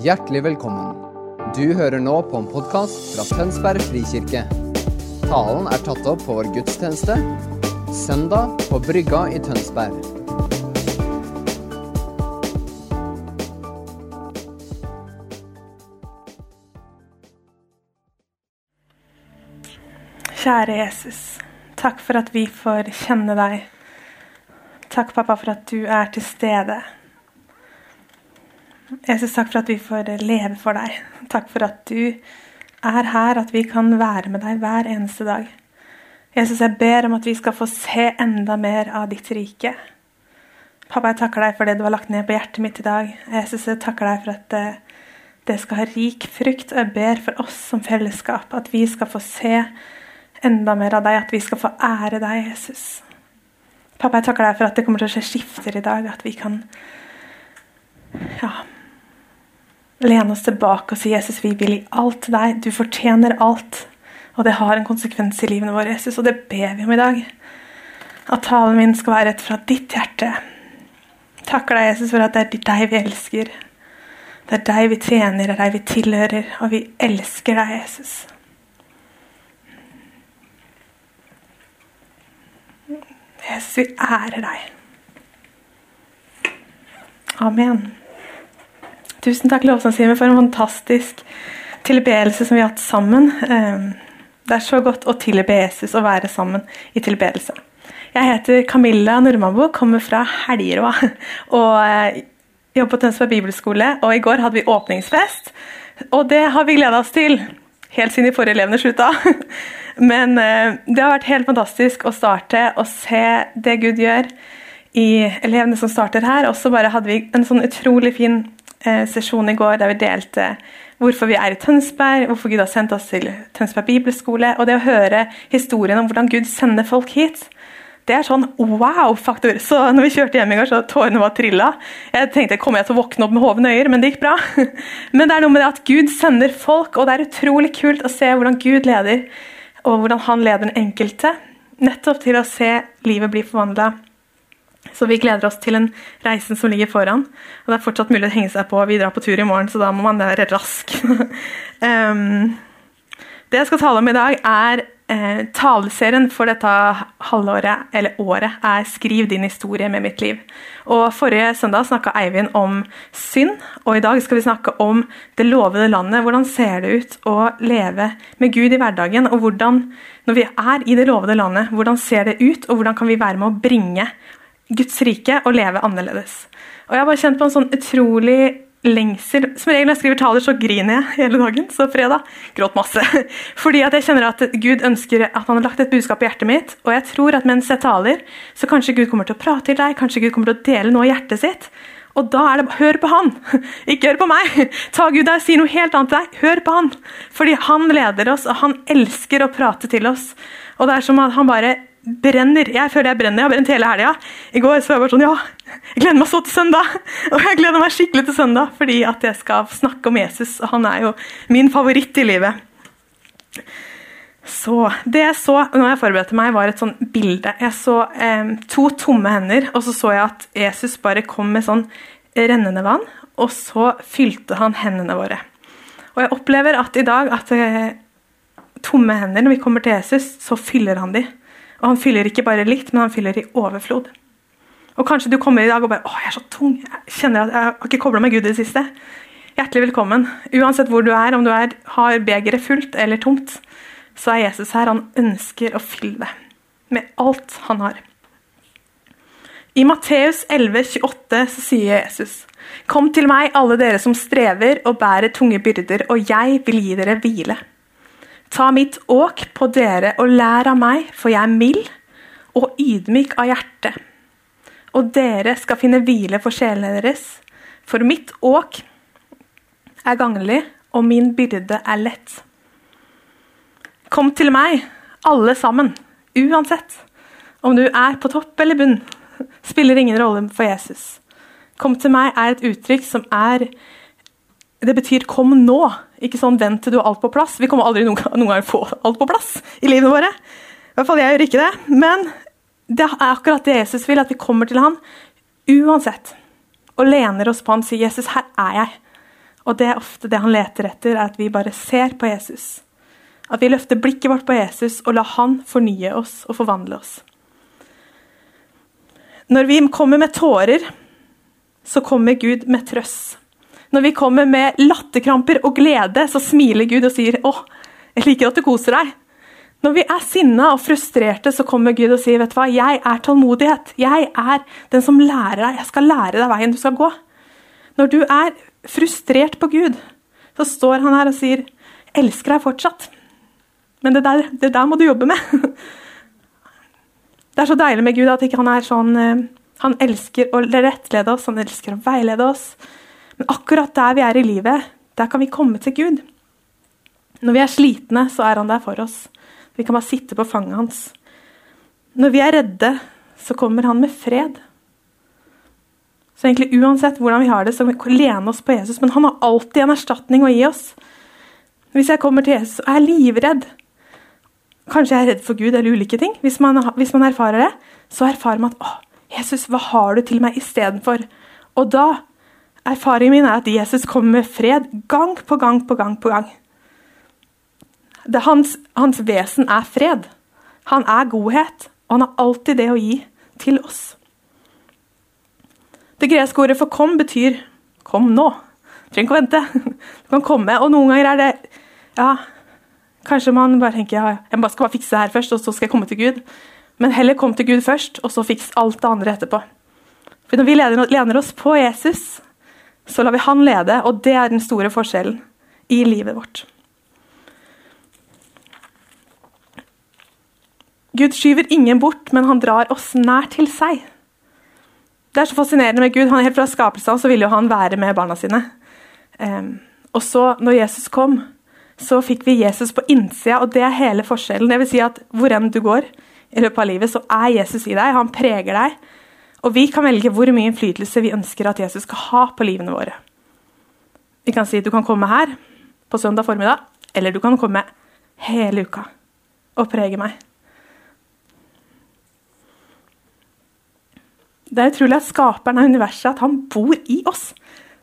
Hjertelig velkommen. Du hører nå på en podkast fra Tønsberg frikirke. Talen er tatt opp på vår gudstjeneste søndag på Brygga i Tønsberg. Kjære Jesus, takk for at vi får kjenne deg. Takk, pappa, for at du er til stede. Jesus, takk for at vi får leve for deg. Takk for at du er her, at vi kan være med deg hver eneste dag. Jesus, jeg ber om at vi skal få se enda mer av ditt rike. Pappa, jeg takker deg for det du har lagt ned på hjertet mitt i dag. Jesus, jeg takker deg for at eh, det skal ha rik frukt. Og jeg ber for oss som fellesskap at vi skal få se enda mer av deg, at vi skal få ære deg, Jesus. Pappa, jeg takker deg for at det kommer til å skje skifter i dag, at vi kan ja, lene oss tilbake og si Jesus, vi vil gi alt til deg. Du fortjener alt. Og det har en konsekvens i livene våre, Jesus, og det ber vi om i dag. At talen min skal være rett fra ditt hjerte. Takker deg, Jesus, for at det er deg vi elsker. Det er deg vi tjener, det er deg vi tilhører, og vi elsker deg, Jesus. Jesus, vi ærer deg. Amen. Tusen takk, lovsangstimen, for en fantastisk tilbedelse som vi har hatt sammen. Ehm, det er så godt å tilbe Jesus og være sammen i tilbedelse. Jeg heter Camilla Normabo, kommer fra Helgerå og eh, jobber på Tønsberg bibelskole. Og i går hadde vi åpningsfest, og det har vi gleda oss til. Helt siden de forrige elevene slutta. Men eh, det har vært helt fantastisk å starte og se det Gud gjør i elevene som starter her. Og så bare hadde vi en sånn utrolig fin sesjon i går der vi delte hvorfor vi er i Tønsberg, hvorfor Gud har sendt oss til Tønsberg bibelskole. Og det å høre historien om hvordan Gud sender folk hit, det er sånn wow-faktor. Så når vi kjørte hjem i går, så tårene var trilla. Jeg tenkte kommer jeg til å våkne opp med hovne øyer, men det gikk bra. Men det er noe med det at Gud sender folk, og det er utrolig kult å se hvordan Gud leder, og hvordan han leder den enkelte. Nettopp til å se livet bli forvandla så vi gleder oss til en reisen som ligger foran. Og det er fortsatt mulig å henge seg på. Vi drar på tur i morgen, så da må man være rask. um, det jeg skal tale om i dag, er eh, taleserien for dette halvåret, eller året, er 'Skriv din historie med mitt liv'. Og Forrige søndag snakka Eivind om synd, og i dag skal vi snakke om det lovede landet. Hvordan ser det ut å leve med Gud i hverdagen? Og hvordan, når vi er i det lovede landet, hvordan ser det ut, og hvordan kan vi være med å bringe Guds rike og leve annerledes. Og Jeg har bare kjent på en sånn utrolig lengsel. Som regel når jeg skriver taler, så griner jeg hele dagen. Så fredag gråt masse. Fordi at jeg kjenner at Gud ønsker at han har lagt et budskap i hjertet mitt. Og jeg tror at mens jeg taler, så kanskje Gud kommer til å prate til deg, kanskje Gud kommer til å dele noe i hjertet sitt. Og da er det hør på han, ikke hør på meg. Ta Gud deg, si noe helt annet til deg. Hør på han. Fordi han leder oss, og han elsker å prate til oss. Og det er som at han bare brenner. Jeg føler jeg brenner. Jeg har brent hele helga. I går så var jeg bare sånn Ja, jeg gleder meg så til søndag! Og jeg gleder meg skikkelig til søndag fordi at jeg skal snakke om Jesus. Og han er jo min favoritt i livet. Så Det jeg så når jeg forberedte meg, var et sånn bilde. Jeg så eh, to tomme hender, og så så jeg at Jesus bare kom med sånn rennende vann, og så fylte han hendene våre. Og jeg opplever at i dag at eh, tomme hender, når vi kommer til Jesus, så fyller han de. Og han fyller ikke bare litt, men han fyller i overflod. Og kanskje du kommer i dag og bare 'Å, jeg er så tung. Jeg kjenner at jeg har ikke kobla med Gud i det siste'. Hjertelig velkommen. Uansett hvor du er, om du er, har begeret fullt eller tomt, så er Jesus her. Han ønsker å fylle det med alt han har. I Matteus 11, 28 så sier Jesus.: Kom til meg, alle dere som strever og bærer tunge byrder, og jeg vil gi dere hvile. Ta mitt åk på dere og lær av meg, for jeg er mild og ydmyk av hjerte. Og dere skal finne hvile for sjelene deres, for mitt åk er gagnlig, og min byrde er lett. Kom til meg, alle sammen, uansett. Om du er på topp eller bunn, spiller ingen rolle for Jesus. Kom til meg er et uttrykk som er Det betyr 'kom nå'. Ikke sånn 'vent til du har alt på plass'. Vi kommer aldri noen, noen gang få alt på plass i livene våre. I hvert fall jeg gjør ikke det. Men det er akkurat det Jesus vil, at vi kommer til ham uansett. Og lener oss på ham og sier 'Jesus, her er jeg'. Og det er ofte det han leter etter, er at vi bare ser på Jesus. At vi løfter blikket vårt på Jesus og lar han fornye oss og forvandle oss. Når vi kommer med tårer, så kommer Gud med trøst. Når vi kommer med latterkramper og glede, så smiler Gud og sier 'Å, jeg liker at du koser deg'. Når vi er sinna og frustrerte, så kommer Gud og sier, 'Vet du hva, jeg er tålmodighet. Jeg er den som lærer deg. Jeg skal lære deg veien du skal gå'. Når du er frustrert på Gud, så står han her og sier, 'Elsker deg fortsatt'. Men det der, det der må du jobbe med. Det er så deilig med Gud at ikke han er sånn eh, Han elsker å rettlede oss, han elsker å veilede oss. Men akkurat der vi er i livet, der kan vi komme til Gud. Når vi er slitne, så er han der for oss. Vi kan bare sitte på fanget hans. Når vi er redde, så kommer han med fred. Så egentlig Uansett hvordan vi har det, så kan vi lene oss på Jesus. Men han har alltid en erstatning å gi oss. Hvis jeg kommer til Jesus og er livredd Kanskje jeg er redd for Gud eller ulike ting. Hvis man, hvis man erfarer det, så erfarer man at å, Jesus, hva har du til meg istedenfor? Og da Erfaringen min er at Jesus kommer med fred gang på gang på gang. på gang. Hans, hans, vesen er fred. Han er godhet, og han har alltid det å gi til oss. Det greske ordet for 'kom' betyr 'kom nå'. Du trenger ikke å vente. Du kan komme. Og noen ganger er det ja, Kanskje man bare tenker ja, jeg skal bare fikse det her først, og så skal jeg komme til Gud. Men heller kom til Gud først, og så fiks alt det andre etterpå. For Når vi lener oss på Jesus, så lar vi han lede, og det er den store forskjellen i livet vårt. Gud skyver ingen bort, men han drar oss nær til seg. Det er så fascinerende med Gud. Han Helt fra skapelsen så ville jo han være med barna sine. Um, og så, når Jesus kom, så fikk vi Jesus på innsida, og det er hele forskjellen. Det vil si at hvor enn du går i løpet av livet, så er Jesus i deg. Han preger deg. Og vi kan velge hvor mye innflytelse vi ønsker at Jesus skal ha på livene våre. Vi kan si at du kan komme her på søndag formiddag, eller du kan komme hele uka og prege meg. Det er utrolig at skaperen av universet at han bor i oss.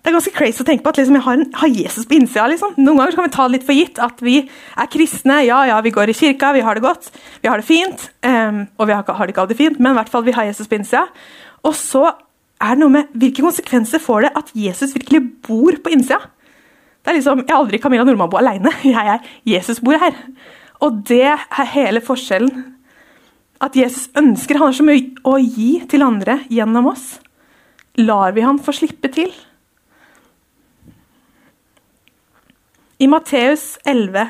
Det er ganske crazy å tenke på at liksom, jeg har, en, har, Jesus på innsida. Liksom. Noen ganger kan vi ta det litt for gitt at vi er kristne. Ja, ja, vi går i kirka, vi har det godt, vi har det fint. Um, og vi har, har, det ikke alltid fint, men i hvert fall vi har Jesus på innsida. Og så er det noe med hvilke konsekvenser får det at Jesus virkelig bor på innsida. Det er liksom, Jeg er aldri Camilla Nordmann aleine. Jeg er Jesus bor her. Og det er hele forskjellen. At Jesus ønsker Han har så mye å gi til andre gjennom oss. Lar vi han få slippe til? I Matteus 11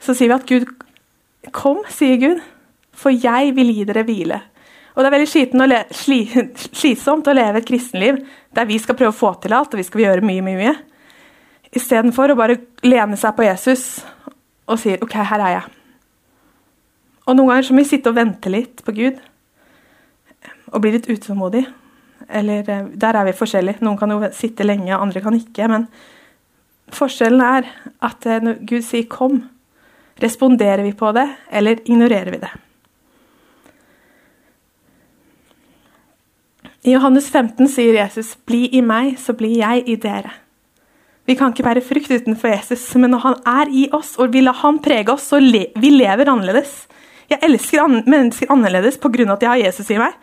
så sier vi at Gud Kom, sier Gud, for jeg vil gi dere hvile. Og Det er veldig le, sli, slitsomt å leve et kristenliv der vi skal prøve å få til alt og vi skal gjøre mye, mye, mye. Istedenfor å bare lene seg på Jesus og si OK, her er jeg. Og Noen ganger så må vi sitte og vente litt på Gud og bli litt utålmodig. Eller eh, Der er vi forskjellige. Noen kan jo sitte lenge, andre kan ikke. Men forskjellen er at eh, når Gud sier 'kom', responderer vi på det, eller ignorerer vi det? I Johannes 15 sier Jesus, 'Bli i meg, så blir jeg i dere'. Vi kan ikke bære frukt utenfor Jesus, men når han er i oss og vi lar han prege oss, så le vi lever annerledes. Jeg elsker an mennesker annerledes pga. at jeg har Jesus i meg.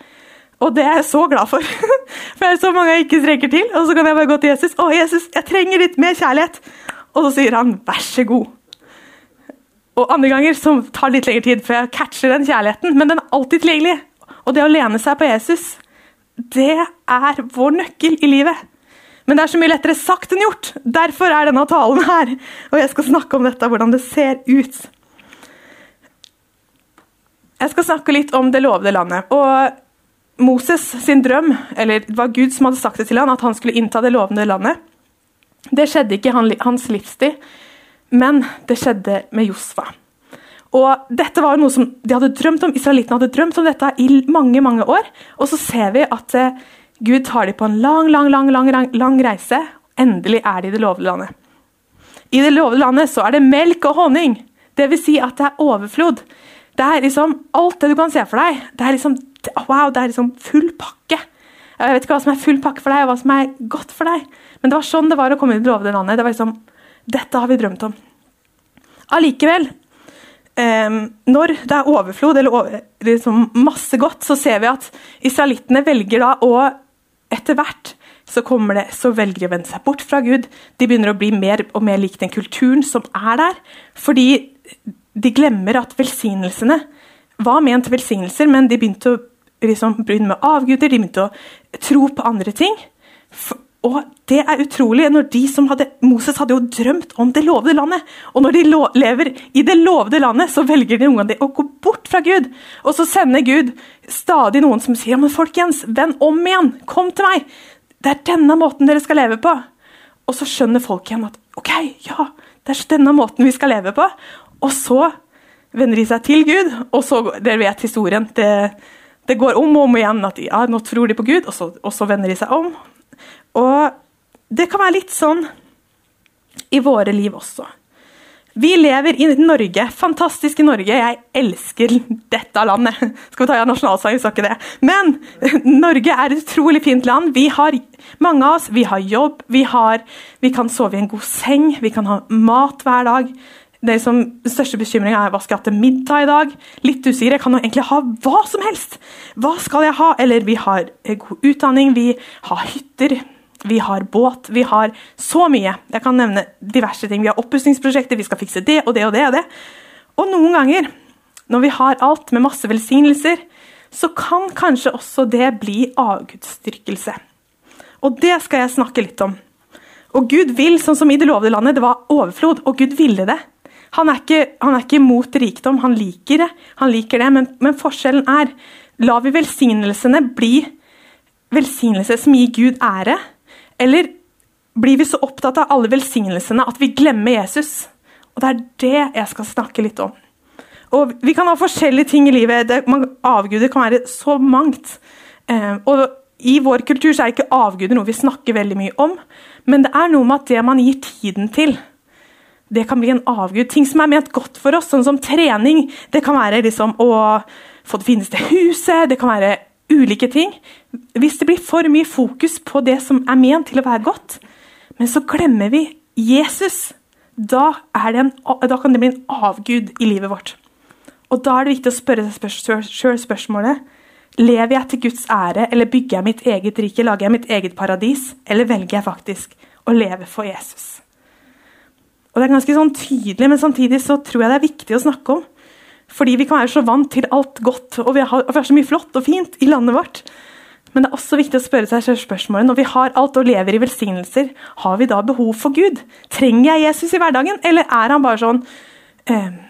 Og det er jeg så glad for. For det er så mange jeg ikke strekker til. Og så kan jeg bare gå til Jesus. 'Å, Jesus, jeg trenger litt mer kjærlighet.' Og så sier han 'vær så god'. Og andre ganger så tar det litt lengre tid før jeg catcher den kjærligheten, men den er alltid tilgjengelig. Og det å lene seg på Jesus det er vår nøkkel i livet. Men det er så mye lettere sagt enn gjort. Derfor er denne talen her. Og jeg skal snakke om dette, hvordan det ser ut. Jeg skal snakke litt om det lovede landet. Og Moses sin drøm, eller det var Gud som hadde sagt det til han, at han skulle innta det lovende landet, det skjedde ikke i hans livstid, men det skjedde med Josfa. Og dette var noe som de hadde drømt om, Israelittene hadde drømt om dette i mange mange år. Og så ser vi at eh, Gud tar dem på en lang lang, lang, lang, lang reise. Endelig er de i det lovede landet. I det lovede landet så er det melk og honning. Dvs. Si at det er overflod. Det er liksom alt det du kan se for deg. Det er liksom, wow, det er liksom full pakke Jeg vet ikke hva som er full pakke for deg, og hva som er godt for deg. Men det var sånn det var å komme i det lovede landet. Det var liksom, Dette har vi drømt om. Allikevel, når det er overflod eller over, liksom masse godt, så ser vi at israelittene velger da å etter hvert så, det, så velger de å vende seg bort fra Gud. De begynner å bli mer og mer lik den kulturen som er der. Fordi de glemmer at velsignelsene var ment velsignelser, men de begynte å liksom, begynne med avguder, de begynte å tro på andre ting. Og det er utrolig når de som hadde, Moses hadde jo drømt om det lovede landet. Og når de lever i det lovede landet, så velger de ungene å gå bort fra Gud. Og så sender Gud stadig noen som sier ja, men folkens, vend om igjen, kom til meg. Det er denne måten dere skal leve på. Og så skjønner folk igjen at ok, ja, det er denne måten vi skal leve på. Og så vender de seg til Gud, og så Dere vet historien. Det, det går om og om igjen at ja, nå tror de på Gud, og så, og så vender de seg om. Og det kan være litt sånn i våre liv også. Vi lever i Norge, fantastiske Norge. Jeg elsker dette landet. Skal vi ta ja, nasjonalsangen, sa ikke det. Men Norge er et utrolig fint land. Vi har, mange av oss vi har jobb, vi, har, vi kan sove i en god seng, vi kan ha mat hver dag. Det som, største bekymringa er hva skal jeg ha til middag i dag. Litt usikker. Jeg kan jo egentlig ha hva som helst. Hva skal jeg ha? Eller vi har god utdanning, vi har hytter vi har båt, vi har så mye. Jeg kan nevne diverse ting. Vi har oppussingsprosjekter, vi skal fikse det og det og det. Og det. Og noen ganger, når vi har alt med masse velsignelser, så kan kanskje også det bli avgudsdyrkelse. Og det skal jeg snakke litt om. Og Gud vil, sånn som i det lovede landet, det var overflod, og Gud ville det. Han er ikke, han er ikke mot rikdom, han liker det, han liker det, men, men forskjellen er Lar vi velsignelsene bli velsignelser som gir Gud ære, eller blir vi så opptatt av alle velsignelsene at vi glemmer Jesus? Og Det er det jeg skal snakke litt om. Og Vi kan ha forskjellige ting i livet. Avguder kan være så mangt. Eh, og I vår kultur er ikke avguder noe vi snakker veldig mye om. Men det er noe med at det man gir tiden til, det kan bli en avgud. Ting som er ment godt for oss, sånn som trening. Det kan være liksom å få det fineste huset, det kan være ulike ting. Hvis det blir for mye fokus på det som er ment til å være godt, men så glemmer vi Jesus, da, en, da kan det bli en avgud i livet vårt. Og Da er det viktig å spørre seg sjøl spørsmålet Lever jeg til Guds ære, eller bygger jeg mitt eget rike, lager jeg mitt eget paradis, eller velger jeg faktisk å leve for Jesus? Og Det er ganske sånn tydelig, men samtidig så tror jeg det er viktig å snakke om. Fordi vi kan være så vant til alt godt, og vi har, og vi har så mye flott og fint i landet vårt. Men det er også viktig å spørre seg selv spørsmålet når vi har alt og lever i velsignelser, har vi da behov for Gud? Trenger jeg Jesus i hverdagen, eller er han bare sånn eh,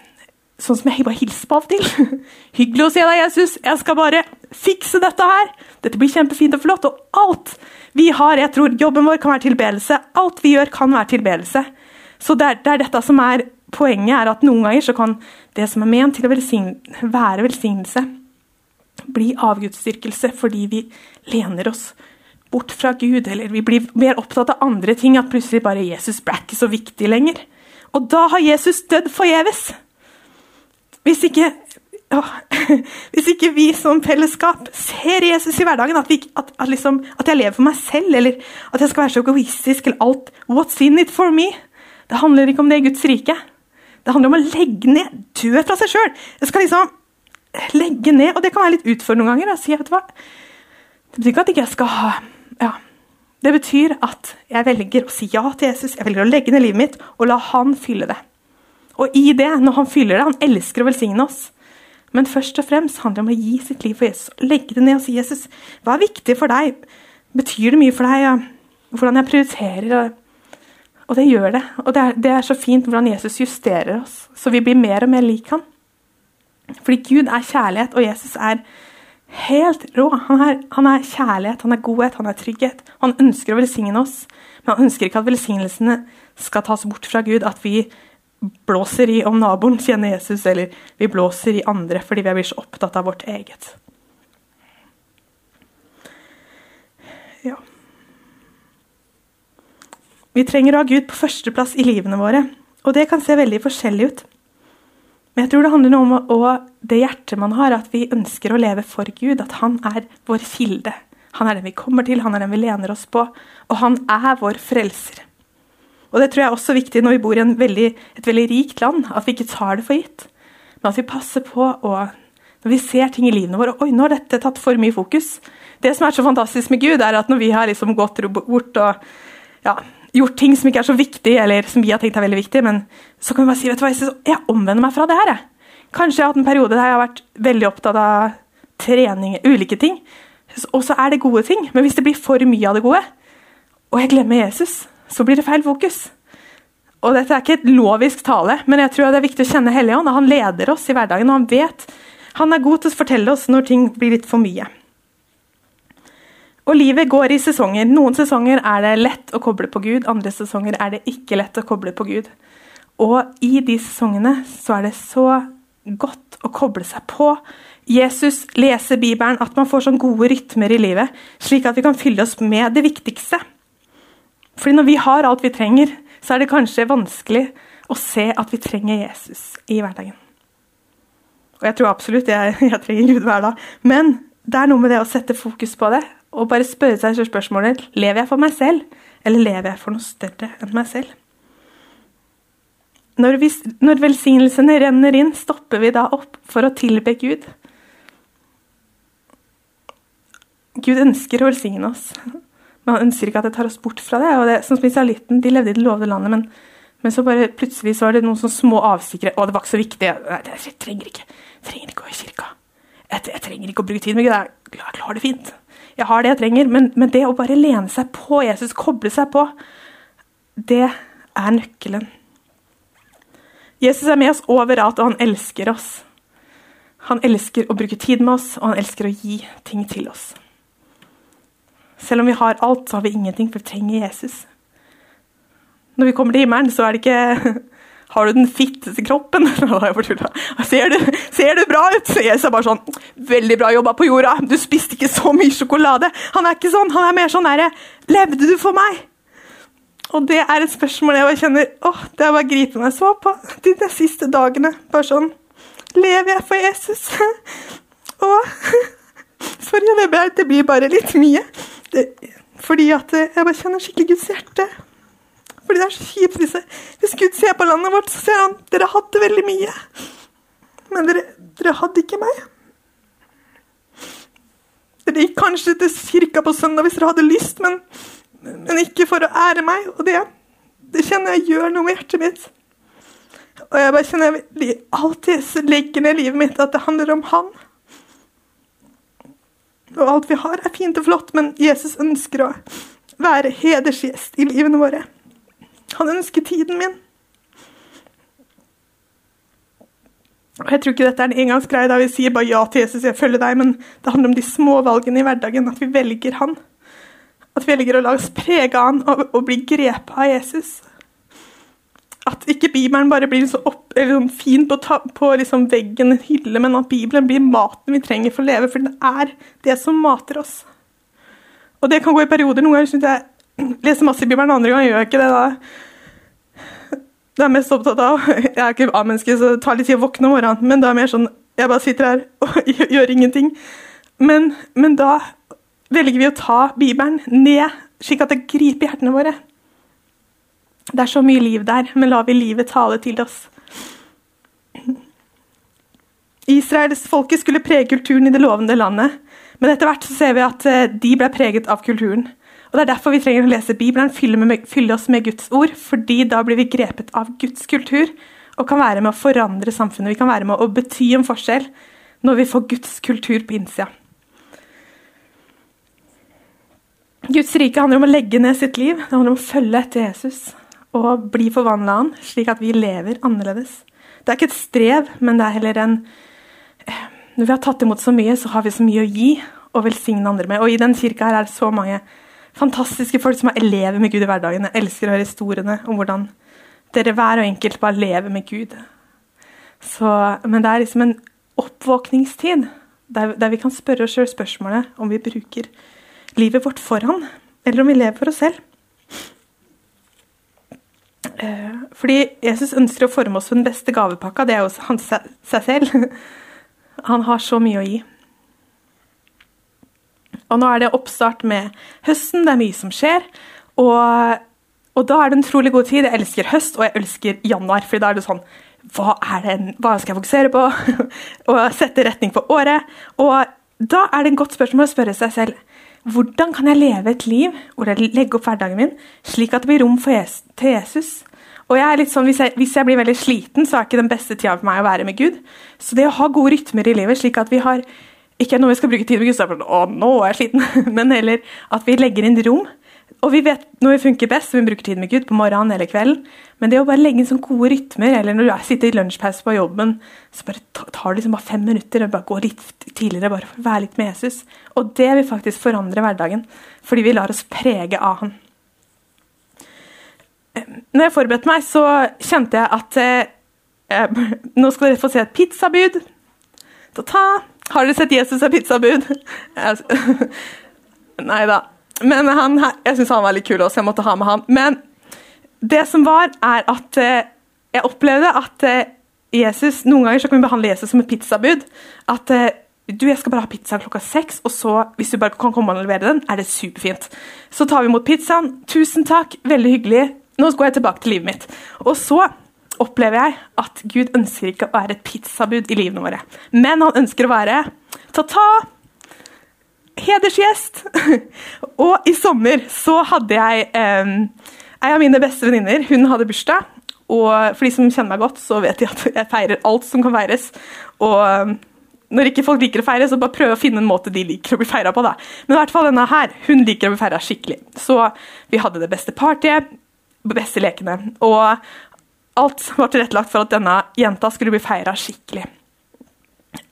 Sånn som jeg bare hilser på av og til. Hyggelig å se deg, Jesus. Jeg skal bare fikse dette her. Dette blir kjempefint og flott. Og alt vi har, jeg tror jobben vår kan være tilbedelse. Alt vi gjør, kan være tilbedelse. Så det er, det er dette som er poenget er at noen ganger så kan det som er ment til å velsigne, være velsignelse, bli avgudsdyrkelse fordi vi lener oss bort fra Gud, eller vi blir mer opptatt av andre ting, at plutselig bare Jesus ble ikke så viktig lenger. Og da har Jesus dødd forgjeves. Hvis ikke å, hvis ikke vi som fellesskap ser Jesus i hverdagen, at, vi, at, at, liksom, at, jeg lever for meg selv, eller at jeg skal være så egoistisk eller alt What's in it for me? Det handler ikke om det i Guds rike. Det handler om å legge ned, dø fra seg sjøl. Jeg skal liksom legge ned, og det kan være litt utfordrende noen ganger. Si, vet du hva? Det betyr ikke at ikke jeg skal ha ja. Det betyr at jeg velger å si ja til Jesus. Jeg velger å legge ned livet mitt og la han fylle det. Og i det, når han fyller det Han elsker å velsigne oss. Men først og fremst handler det om å gi sitt liv for Jesus. Legge det ned og si Jesus, hva er viktig for deg? Betyr det mye for deg? Hvordan jeg prioriterer? Og det gjør det. Og det er, det er, så fint hvordan Jesus justerer oss, så vi blir mer og mer lik han. Fordi Gud er kjærlighet, og Jesus er helt rå. Han er, han er kjærlighet, han er godhet, han er trygghet. Han ønsker å velsigne oss, men han ønsker ikke at velsignelsene skal tas bort fra Gud. At vi blåser i om naboen kjenner Jesus, eller vi blåser i andre fordi vi blir så opptatt av vårt eget. Ja. Vi trenger å ha Gud på førsteplass i livene våre, og det kan se veldig forskjellig ut. Men jeg tror det handler noe om det hjertet man har, at vi ønsker å leve for Gud, at han er vår kilde. Han er den vi kommer til, han er den vi lener oss på. Og han er vår frelser. Og Det tror jeg er også viktig når vi bor i veldig, et veldig rikt land, at vi ikke tar det for gitt. Men at vi passer på å Når vi ser ting i livene våre Oi, nå har dette tatt for mye fokus. Det som er så fantastisk med Gud, er at når vi har liksom gått bort og ja, gjort ting som ikke er så viktig, eller som vi har tenkt er veldig viktig, men så kan vi bare si vet du hva, jeg omvender meg fra det her. Kanskje jeg har hatt en periode der jeg har vært veldig opptatt av trening, ulike ting. Og så er det gode ting. Men hvis det blir for mye av det gode, og jeg glemmer Jesus, så blir det feil fokus. Og dette er ikke et lovisk tale, men jeg tror det er viktig å kjenne Helligånd. Han leder oss i hverdagen, og han vet Han er god til å fortelle oss når ting blir litt for mye. Og livet går i sesonger. Noen sesonger er det lett å koble på Gud, andre sesonger er det ikke lett å koble på Gud. Og i de sesongene så er det så godt å koble seg på Jesus, lese Bibelen, at man får sånn gode rytmer i livet, slik at vi kan fylle oss med det viktigste. Fordi når vi har alt vi trenger, så er det kanskje vanskelig å se at vi trenger Jesus i hverdagen. Og jeg tror absolutt jeg, jeg trenger Gud hver dag. Men det er noe med det å sette fokus på det og bare spørre seg spørsmålet lever jeg for meg selv, eller lever jeg for noe større enn meg selv. Når, vi, når velsignelsene renner inn, stopper vi da opp for å tilbe Gud. Gud ønsker å velsigne oss. Men han ønsker ikke at det tar oss bort fra det. og det, Som israelitten, de levde i det lovede landet, men, men, så bare plutselig så var det noen små avsikre. Å, det var ikke så viktig. Jeg, jeg trenger ikke jeg trenger ikke å gå i kirka. Jeg, jeg, trenger ikke å bruke tid med Gud. Jeg, jeg klarer det fint. Jeg har det jeg trenger. Men, men det å bare lene seg på Jesus, koble seg på, det er nøkkelen. Jesus er med oss overalt, og han elsker oss. Han elsker å bruke tid med oss, og han elsker å gi ting til oss. Selv om vi har alt, så har vi ingenting, for vi trenger Jesus. Når vi kommer til himmelen, så er det ikke Har du den fitteste kroppen? ser, du, ser du bra ut? Så er bare sånn Veldig bra jobba på jorda. Du spiste ikke så mye sjokolade. Han er ikke sånn. Han er mer sånn derre Levde du for meg? Og det er et spørsmål jeg bare kjenner åh, Det er bare griper meg så på de, de siste dagene. Bare sånn Lever jeg for Jesus? Og Sorry, det blir bare litt mye. Det, fordi at jeg bare kjenner skikkelig Guds hjerte. Fordi det er så kjipt hvis, hvis Gud ser på landet vårt, så ser han dere hadde veldig mye. Men dere, dere hadde ikke meg. Dere gikk kanskje til kirka på søndag hvis dere hadde lyst, men, men ikke for å ære meg. Og det, det kjenner jeg gjør noe med hjertet mitt. Og jeg bare kjenner jeg alltid legger ned livet mitt at det handler om han. Og alt vi har, er fint og flott, men Jesus ønsker å være hedersgjest i livene våre. Han ønsker tiden min. Og Jeg tror ikke dette er en engangsgreie da vi sier bare ja til Jesus, jeg følger deg, men det handler om de små valgene i hverdagen, at vi velger han. At vi velger å la oss prege av han og, og bli grepet av Jesus. At ikke Bibelen bare blir så opp, sånn fin på, ta, på liksom veggen, en hylle, men at Bibelen blir maten vi trenger for å leve, for den er det som mater oss. Og det kan gå i perioder. Noen ganger syns jeg leser masse i Bibelen, andre ganger gjør jeg ikke det. da. Det er mest opptatt av Jeg er ikke A-menneske, så det tar litt tid å våkne om morgenen, men det er mer sånn Jeg bare sitter her og gjør ingenting. Men, men da velger vi å ta Bibelen ned, slik at det griper hjertene våre. Det er så mye liv der, men lar vi livet tale til oss. Israelsfolket skulle prege kulturen i det lovende landet, men etter hvert så ser vi at eh, de ble preget av kulturen. Og Det er derfor vi trenger å lese Bibelen, fylle, med, fylle oss med Guds ord, fordi da blir vi grepet av Guds kultur og kan være med å forandre samfunnet. Vi kan være med å bety en forskjell når vi får Guds kultur på innsida. Guds rike handler om å legge ned sitt liv, det handler om å følge etter Jesus og bli forvandla han, slik at vi lever annerledes. Det er ikke et strev, men det er heller en eh, Når vi har tatt imot så mye, så har vi så mye å gi og velsigne andre med. Og i den kirka her er det så mange fantastiske folk som er elever med Gud i hverdagen. Jeg elsker å høre historiene om hvordan dere hver og enkelt bare lever med Gud. Så, men det er liksom en oppvåkningstid der, der vi kan spørre oss sjøl spørsmålet om vi bruker livet vårt for han, eller om vi lever for oss selv. Eh, fordi Jesus ønsker å forme oss for den beste gavepakka. Det er jo han seg selv. Han har så mye å gi. Og nå er det oppstart med høsten, det er mye som skjer. Og, og da er det en utrolig god tid. Jeg elsker høst, og jeg elsker januar. for da er det sånn hva, det, hva skal jeg fokusere på? og sette retning for året. Og da er det en godt spørsmål å spørre seg selv hvordan kan jeg leve et liv hvor jeg legger opp hverdagen min slik at det blir rom Jesus, til Jesus? Og jeg er litt sånn, hvis jeg, hvis jeg, blir veldig sliten, så er ikke den beste tida for meg å være med Gud. Så det å ha gode rytmer i livet, slik at vi har ikke når vi skal bruke tid med sånn, å, nå er jeg sliten, men heller at vi legger inn rom. Og vi vet når vi funker best, vi bruker tid med Gud på morgenen eller kvelden. Men det å bare legge inn sånne gode rytmer, eller når du sitter i lunsjpause på jobben, så bare tar det liksom bare fem minutter og bare går litt tidligere bare for å være litt med Jesus. Og det vil faktisk forandre hverdagen, fordi vi lar oss prege av han. Når jeg forberedte meg, så kjente jeg at eh, Nå skal dere få se et pizzabud. Ta-ta! Har dere sett Jesus er pizzabud? Nei da. Men han, jeg syns han var litt kul også, jeg måtte ha med han. Men det som var, er at eh, jeg opplevde at eh, Jesus Noen ganger så kan vi behandle Jesus som et pizzabud. At eh, du, jeg skal bare ha pizza klokka seks, og så, hvis du bare kan komme og levere den, er det superfint. Så tar vi imot pizzaen. Tusen takk, veldig hyggelig. Nå går jeg tilbake til livet mitt. Og så opplever jeg at Gud ønsker ikke å være et pizzabud i livene våre, men han ønsker å være ta-ta, hedersgjest. og i sommer så hadde jeg eh, ei av mine beste venninner. Hun hadde bursdag. Og for de som kjenner meg godt, så vet de at jeg feirer alt som kan feires. Og når ikke folk liker å feire, så bare prøv å finne en måte de liker å bli feira på. da. Men i hvert fall denne her, hun liker å bli feira skikkelig. Så vi hadde det beste partyet, beste lekene. Og alt var tilrettelagt for at denne jenta skulle bli feira skikkelig.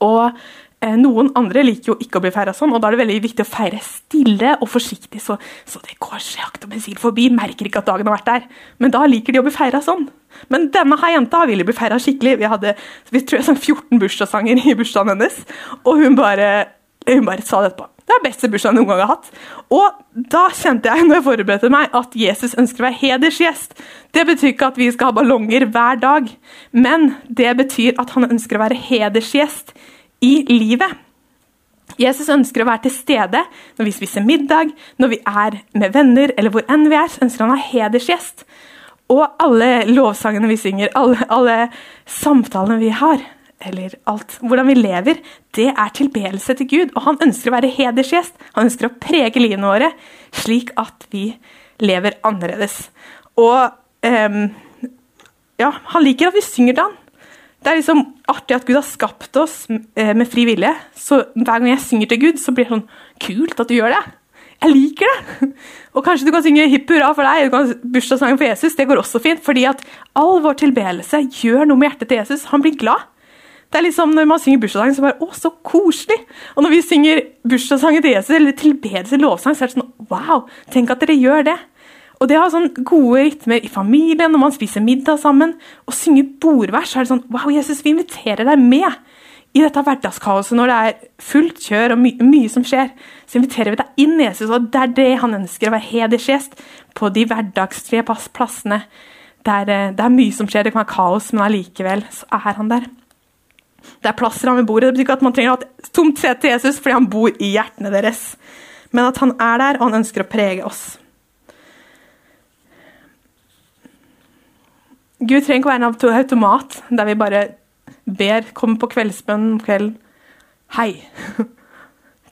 Og eh, noen andre liker jo ikke å bli feira sånn, og da er det veldig viktig å feire stille og forsiktig, så, så det går sakte og bensin forbi, merker ikke at dagen har vært der. Men da liker de å bli feira sånn. Men denne her jenta ville bli feira skikkelig. Vi hadde vi tror jeg sang 14 bursdagssanger i bursdagen hennes, og hun bare, hun bare sa det etterpå. Det er beste bursdagen jeg noen gang har hatt. Og da kjente jeg når jeg forberedte meg, at Jesus ønsker å være hedersgjest. Det betyr ikke at vi skal ha ballonger hver dag, men det betyr at han ønsker å være hedersgjest i livet. Jesus ønsker å være til stede når vi spiser middag, når vi er med venner, eller hvor enn vi er. så ønsker han å være hedersgjest. Og alle lovsangene vi synger, alle, alle samtalene vi har, eller alt. Hvordan vi lever, det er tilbedelse til Gud. Og han ønsker å være hedersgjest. Han ønsker å prege livene våre slik at vi lever annerledes. Og um, ja, han liker at vi synger til han. Det er liksom artig at Gud har skapt oss eh, med fri vilje. Så hver gang jeg synger til Gud, så blir det sånn kult at du gjør det. Jeg liker det! Og kanskje du kan synge hipp hurra for deg, du kan bursdagssangen for Jesus. Det går også fint, fordi at all vår tilbedelse gjør noe med hjertet til Jesus. Han blir glad. Det er liksom Når man synger bursdagssangen, så bare Å, så koselig! Og når vi synger bursdagssangen til Jesus, eller tilbedelse, lovsang, så er det sånn Wow! Tenk at dere gjør det. Og det å ha sånn gode rytmer i familien, når man spiser middag sammen, og synger bordvers, så er det sånn Wow, Jesus, vi inviterer deg med i dette hverdagskaoset når det er fullt kjør og my mye som skjer. Så inviterer vi deg inn, Jesus, og det er det han ønsker, å være hedersgjest på de hverdagslige plassene der er, det er mye som skjer, det kan være kaos, men allikevel så er han der. Det er plass til ham ved bordet. Det betyr ikke at man trenger å ha et tomt sete til Jesus fordi han bor i hjertene deres, men at han er der, og han ønsker å prege oss. Gud trenger ikke å være en automat der vi bare ber, kommer på kveldsbønn om kvelden. Hei.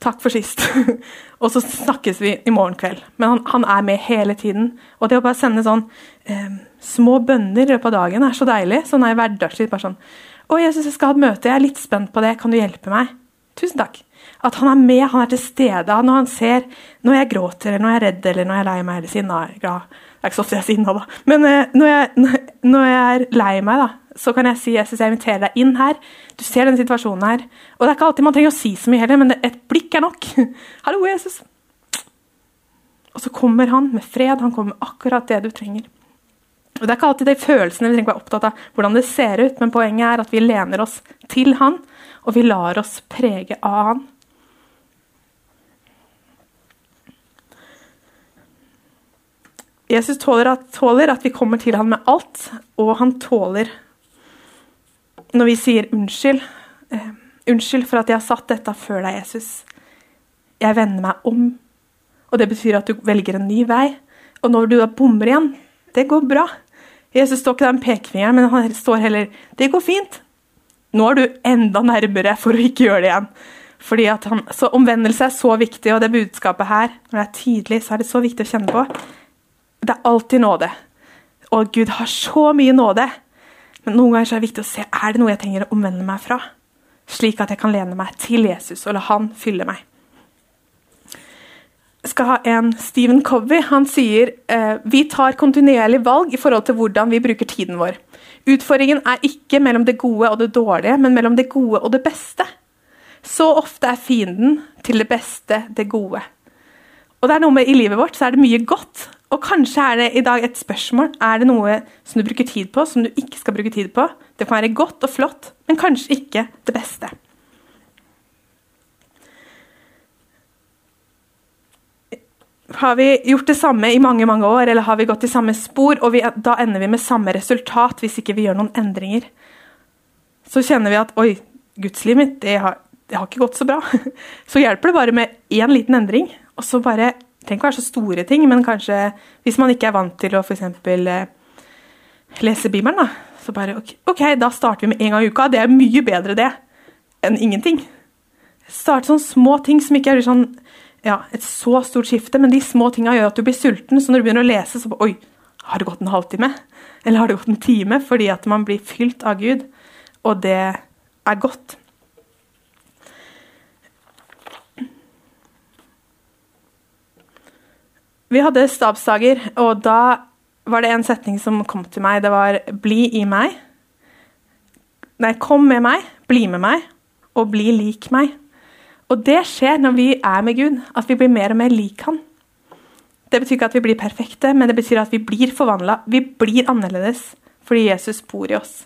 Takk for sist. og så snakkes vi i morgen kveld. Men han, han, er med hele tiden. Og det å bare sende sånn eh, små bønner i løpet av dagen er så deilig. Sånn er hverdagslig. Bare sånn 'Å, Jesus, jeg skal ha et møte. Jeg er litt spent på det. Kan du hjelpe meg?' Tusen takk. At han er med, han er til stede. Når han ser når jeg gråter, eller når jeg er redd, eller når jeg er lei meg eller sinna. Det er ikke så ofte jeg er sinna, da. Men eh, når, jeg, når, jeg, er lei meg, da, så kan jeg si Jesus, jeg inviterer deg inn her. Du ser denne situasjonen her. Og det er ikke alltid man trenger å si så mye heller, men et blikk er nok. Hallo, Jesus. Og så kommer han med fred. Han kommer med akkurat det du trenger. Og Det er ikke alltid de følelsene vi trenger å være opptatt av hvordan det ser ut, men poenget er at vi lener oss til han, og vi lar oss prege av han. Jesus tåler at, tåler at, vi kommer til han med alt, og han tåler når vi sier unnskyld. Eh, unnskyld for at jeg har satt dette før deg, Jesus. jeg vender meg om. Og det betyr at du velger en ny vei. Og når du da bommer igjen, det går bra. Jesus står ikke der med pekefingeren, men han står heller Det går fint. Nå er du enda nærmere for å ikke gjøre det igjen. Fordi han, så Omvendelse er så viktig, og det budskapet her, når det er tydelig, så er det så viktig å kjenne på. Det er alltid nåde. Og Gud har så mye nåde. Men noen ganger er det viktig å se er det noe jeg trenger å omvende meg fra. Slik at jeg kan lene meg til Jesus og la han fylle meg. Skal ha en Stephen Covey. Han sier eh, vi tar kontinuerlig valg i forhold til hvordan vi bruker tiden vår. Utfordringen er ikke mellom det gode og det dårlige, men mellom det gode og det beste. Så ofte er fienden til det beste det gode. Og det er noe med I livet vårt så er det mye godt. Og kanskje er det i dag et spørsmål er det noe som du bruker tid på, som du ikke skal bruke tid på. Det kan være godt og flott, men kanskje ikke det beste. Har vi gjort det samme i mange mange år, eller har vi gått i samme spor, og vi, da ender vi med samme resultat hvis ikke vi gjør noen endringer? Så kjenner vi at oi, gudslivet mitt det har, det har ikke gått så bra. Så hjelper det bare med én liten endring. Og så bare trenger ikke være så store ting, men kanskje hvis man ikke er vant til å f.eks. Eh, lese Bibelen, da, så bare ok, ok, da starter vi med en gang i uka. Det er mye bedre det enn ingenting. Start sånne små ting som ikke er sånn ja, et så stort skifte, men de små tinga gjør at du blir sulten. Så når du begynner å lese, så Oi, har det gått en halvtime? Eller har det gått en time? Fordi at man blir fylt av Gud, og det er godt. Vi hadde stabsdager, og da var det en setning som kom til meg. Det var 'bli i meg'. Nei, kom med meg, bli med meg, og bli lik meg. Og det skjer når vi er med Gud, at vi blir mer og mer lik Han. Det betyr ikke at vi blir perfekte, men det betyr at vi blir forvandla. Vi blir annerledes fordi Jesus bor i oss.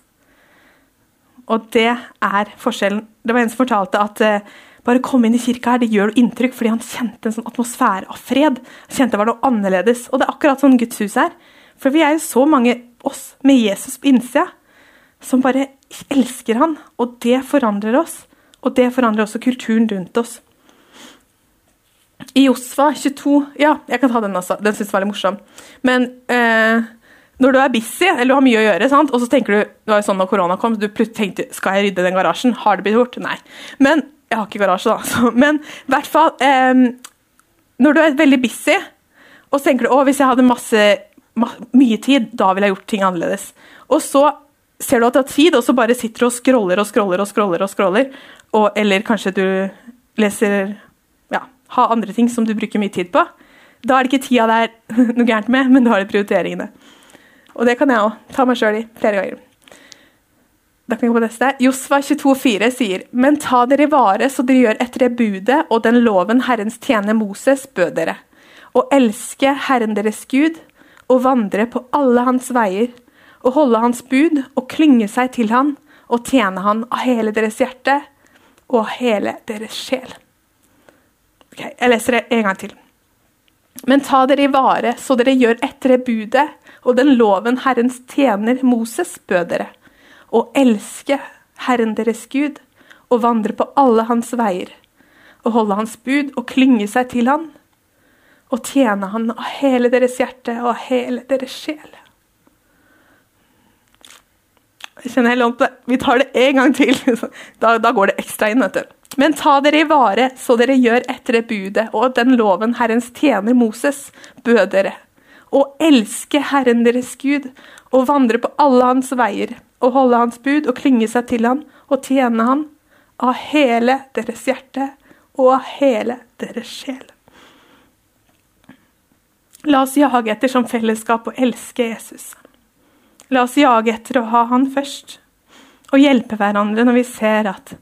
Og det er forskjellen. Det var en som fortalte at uh, bare komme inn i kirka her, det gjør inntrykk fordi han kjente en sånn atmosfære av fred. Han kjente det var noe annerledes. Og det er akkurat sånn Guds hus er. For vi er jo så mange, oss med Jesus på innsida, som bare elsker han, og det forandrer oss. Og det forandrer også kulturen rundt oss. I Josfa 22 Ja, jeg kan ta den også. Den syns jeg var litt morsom. Men eh, når du er busy eller du har mye å gjøre, sant? og så tenker du det var jo sånn når korona kom, så du tenkte skal jeg rydde den garasjen? Har det blitt gjort? Nei. Men jeg har ikke garasje, da. Så, men i hvert fall eh, Når du er veldig busy, og så tenker du å, hvis jeg hadde masse, ma mye tid, da ville jeg gjort ting annerledes. Og så ser du at det har tid, og så bare sitter du og scroller og scroller og scroller. og scroller, og, eller kanskje du leser ja, har andre ting som du bruker mye tid på. Da er det ikke tida det er noe gærent med, men da er det prioriteringene. Og det kan jeg òg ta meg sjøl i flere ganger. Da kan jeg gå på neste. Josva 22,4 sier Men ta dere vare så dere gjør etter det budet og den loven Herrens tjener Moses bød dere, og elske Herren deres Gud og vandre på alle hans veier, og holde hans bud og klynge seg til han og tjene han av hele deres hjerte og hele deres sjel. Ok, Jeg leser det en gang til. Men ta dere i vare, så dere gjør etter det budet og den loven Herrens tjener Moses bød dere, og elske Herren deres Gud og vandre på alle hans veier, og holde hans bud og klynge seg til han, og tjene han av hele deres hjerte og av hele deres sjel. Jeg kjenner helt på det. Vi tar det en gang til. Da, da går det ekstra inn. vet du. Men ta dere i vare, så dere gjør etter det budet og den loven Herrens tjener Moses bød dere. Og elske Herren deres Gud og vandre på alle hans veier og holde hans bud og klynge seg til han og tjene han av hele deres hjerte og av hele deres sjel. La oss jage etter som fellesskap å elske Jesus. La oss jage etter å ha han først, og hjelpe hverandre når vi ser at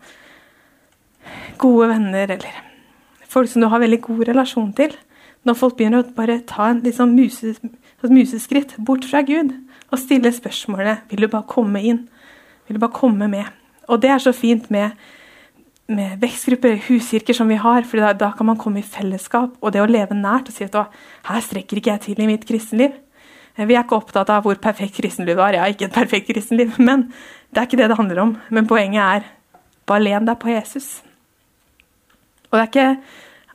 gode venner eller folk som du har veldig god relasjon til Når folk begynner å bare ta en liksom muses, museskritt bort fra Gud og stille spørsmålet vil du bare komme inn, vil du bare komme med. Og det er så fint med, med vekstgrupper, huskirker som vi har, for da, da, kan man komme i fellesskap. Og det å leve nært og si at her strekker ikke jeg til i mitt kristenliv. Vi er ikke opptatt av hvor perfekt kristenliv var. Jeg har ikke et perfekt kristenliv, men det er ikke det det handler om. Men poenget er bare len deg på Jesus. Og det er ikke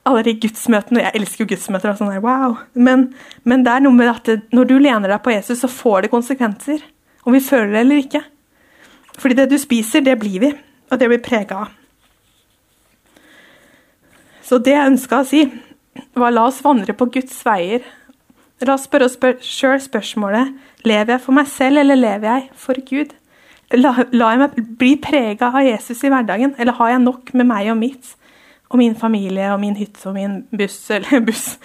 alle de gudsmøtene. Jeg elsker jo gudsmøter. og sånn der, wow. Men, men, det er noe med at når du lener deg på Jesus, så får det konsekvenser. Om vi føler det eller ikke. Fordi det du spiser, det blir vi. Og det blir prega av. Så det jeg ønska å si, var la oss vandre på Guds veier. La oss spørre oss spør sjøl spørsmålet lever jeg for meg selv, eller lever jeg for Gud? La, la jeg meg bli prega av Jesus i hverdagen, eller har jeg nok med meg og mitt? og min familie og min hytte og min buss eller buss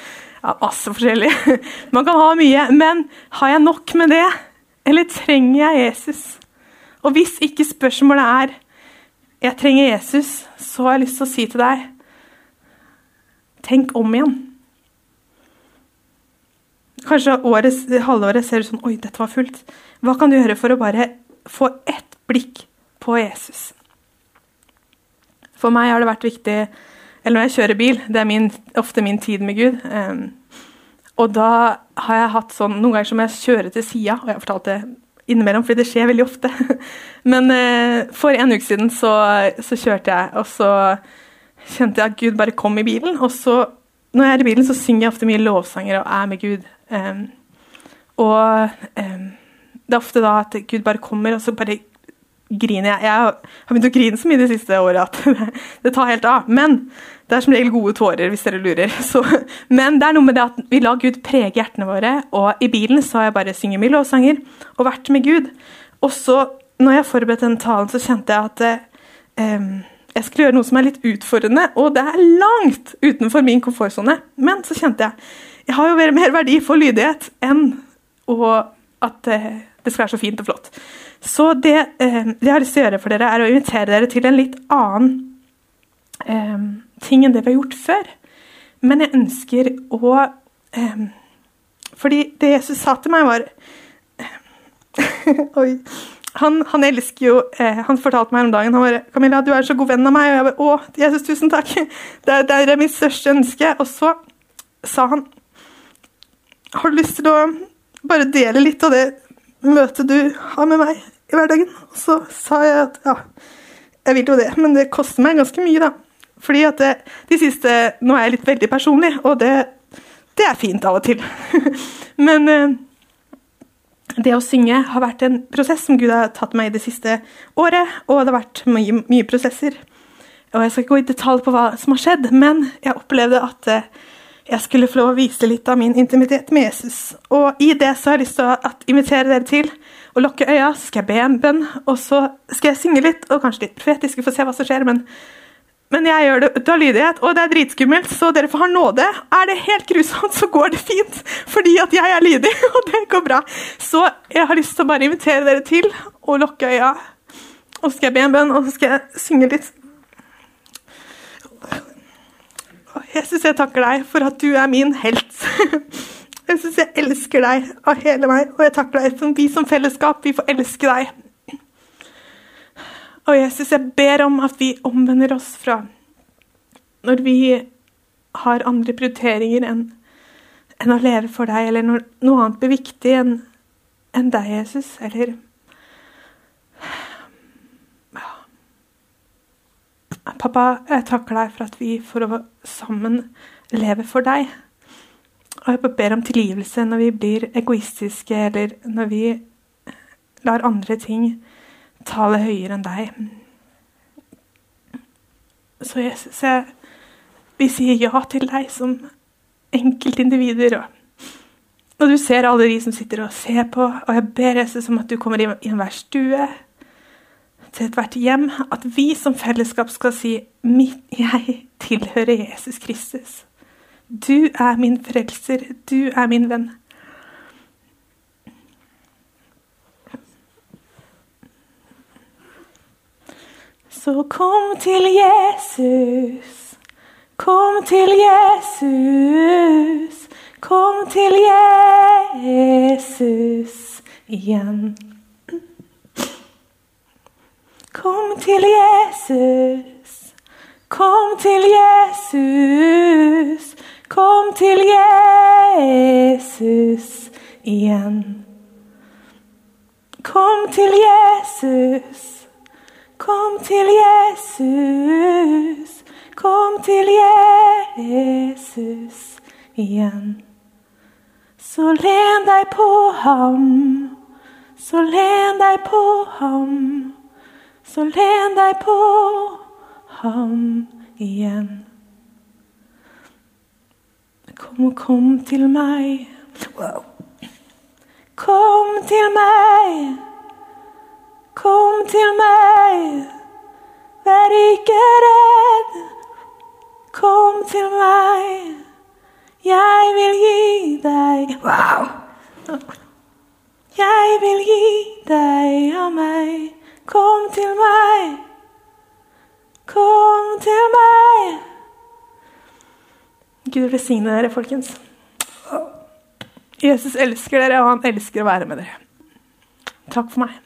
ja, Masse forskjellig. Man kan ha mye, men har jeg nok med det? Eller trenger jeg Jesus? Og hvis ikke spørsmålet er jeg trenger Jesus, så har jeg lyst til å si til deg tenk om igjen. Kanskje året, halvåret ser du sånn Oi, dette var fullt. Hva kan du gjøre for å bare få ett blikk på Jesus? For meg har det vært viktig eller når jeg kjører bil. Det er min, ofte min tid med Gud. Um, og da har jeg hatt sånn Noen ganger som jeg kjøre til sida, og jeg har fortalt det innimellom, fordi det skjer veldig ofte. Men uh, for en uke siden så, så, kjørte jeg, og så kjente jeg at Gud bare kom i bilen. Og så, når jeg er i bilen, så synger jeg ofte mye lovsanger og er med Gud. Um, og um, det er ofte da at Gud bare kommer, og så bare griner jeg. Jeg har begynt å grine så mye det siste året at det tar helt av. Men det er som regel gode tårer, hvis dere lurer. Så, men det er noe med det at vi lar Gud prege hjertene våre. Og i bilen så har jeg bare synget mye lovsanger og vært med Gud. Og så, når jeg forberedte den talen, så kjente jeg at eh, jeg skulle gjøre noe som er litt utfordrende, og det er langt utenfor min komfortsone. Men så kjente jeg jeg har jo mer verdi for lydighet enn at eh, det skal være så fint og flott. Så det, eh, det jeg har lyst til å gjøre for dere, er å invitere dere til en litt annen eh, ting enn det vi har gjort før. Men jeg ønsker å eh, Fordi det Jesus sa til meg, var Oi. Han, han, elsker jo eh, Han fortalte meg om dagen han bare 'Camilla, du er så god venn av meg.' Og jeg bare 'Å, Jesus, tusen takk'. Det, det er mitt største ønske. Og så sa han 'Har du lyst til å bare dele litt av det møtet du har med meg i hverdagen?' Og så sa jeg at ja, jeg vil jo det, men det koster meg ganske mye, da. Fordi at det, de siste Nå er jeg litt veldig personlig, og det, det er fint av og til. Men eh, det å synge har vært en prosess som Gud har tatt meg i det siste året, og det har vært mye, mye prosesser. Og Jeg skal ikke gå i detalj på hva som har skjedd, men jeg opplevde at eh, jeg skulle få lov å vise litt av min intimitet med Jesus. Og i det så har jeg lyst til å invitere dere til å lukke øya, så skal jeg be en bønn, og så skal jeg synge litt, og kanskje litt profetisk, vi får se hva som skjer. men men jeg gjør det ut av lydighet, og det er dritskummelt, så dere får ha nåde. Er det helt grusomt, så går det fint, fordi at jeg er lydig, og det går bra. Så jeg har lyst til å bare invitere dere til å lukke øya, og så skal jeg be en bønn, og så skal jeg synge litt. Jesus, jeg takker deg for at du er min helt. Jesus, jeg elsker deg av hele meg, og jeg takker deg som vi som fellesskap, vi får elske deg. Og Jesus, jeg ber om at vi omvender oss fra når vi har andre prioriteringer enn, enn å leve for deg, eller når noe annet blir viktig enn, enn deg, Jesus, eller Pappa, jeg takker deg for at vi får å sammen leve for deg. Og jeg ber om tilgivelse når vi blir egoistiske, eller når vi lar andre ting tale høyere enn deg. Så Jesus, jeg, vi sier ja til deg som enkeltindivider. Og, du ser alle de som sitter og ser på, og jeg ber Jesus om at du kommer i enhver stue, til ethvert hjem, at vi som fellesskap skal si jeg tilhører Jesus Kristus. Du er min frelser, du er min venn. Så kom til Jesus. Kom til Jesus. Kom til Jesus igjen. Kom til Jesus. Kom til Jesus. Kom til Jesus igjen. Kom til Jesus. Kom til Jesus, Kom til Jesus igjen. Så len deg på ham, så len deg på ham, så len deg på ham igjen. Kom, kom til meg. Kom til meg, kom til meg. Vær ikke redd, kom til meg. Jeg vil gi deg Wow! Jeg vil gi deg av meg. Kom til meg, kom til meg. Gud velsigne dere, folkens. Jesus elsker dere, og han elsker å være med dere. Takk for meg.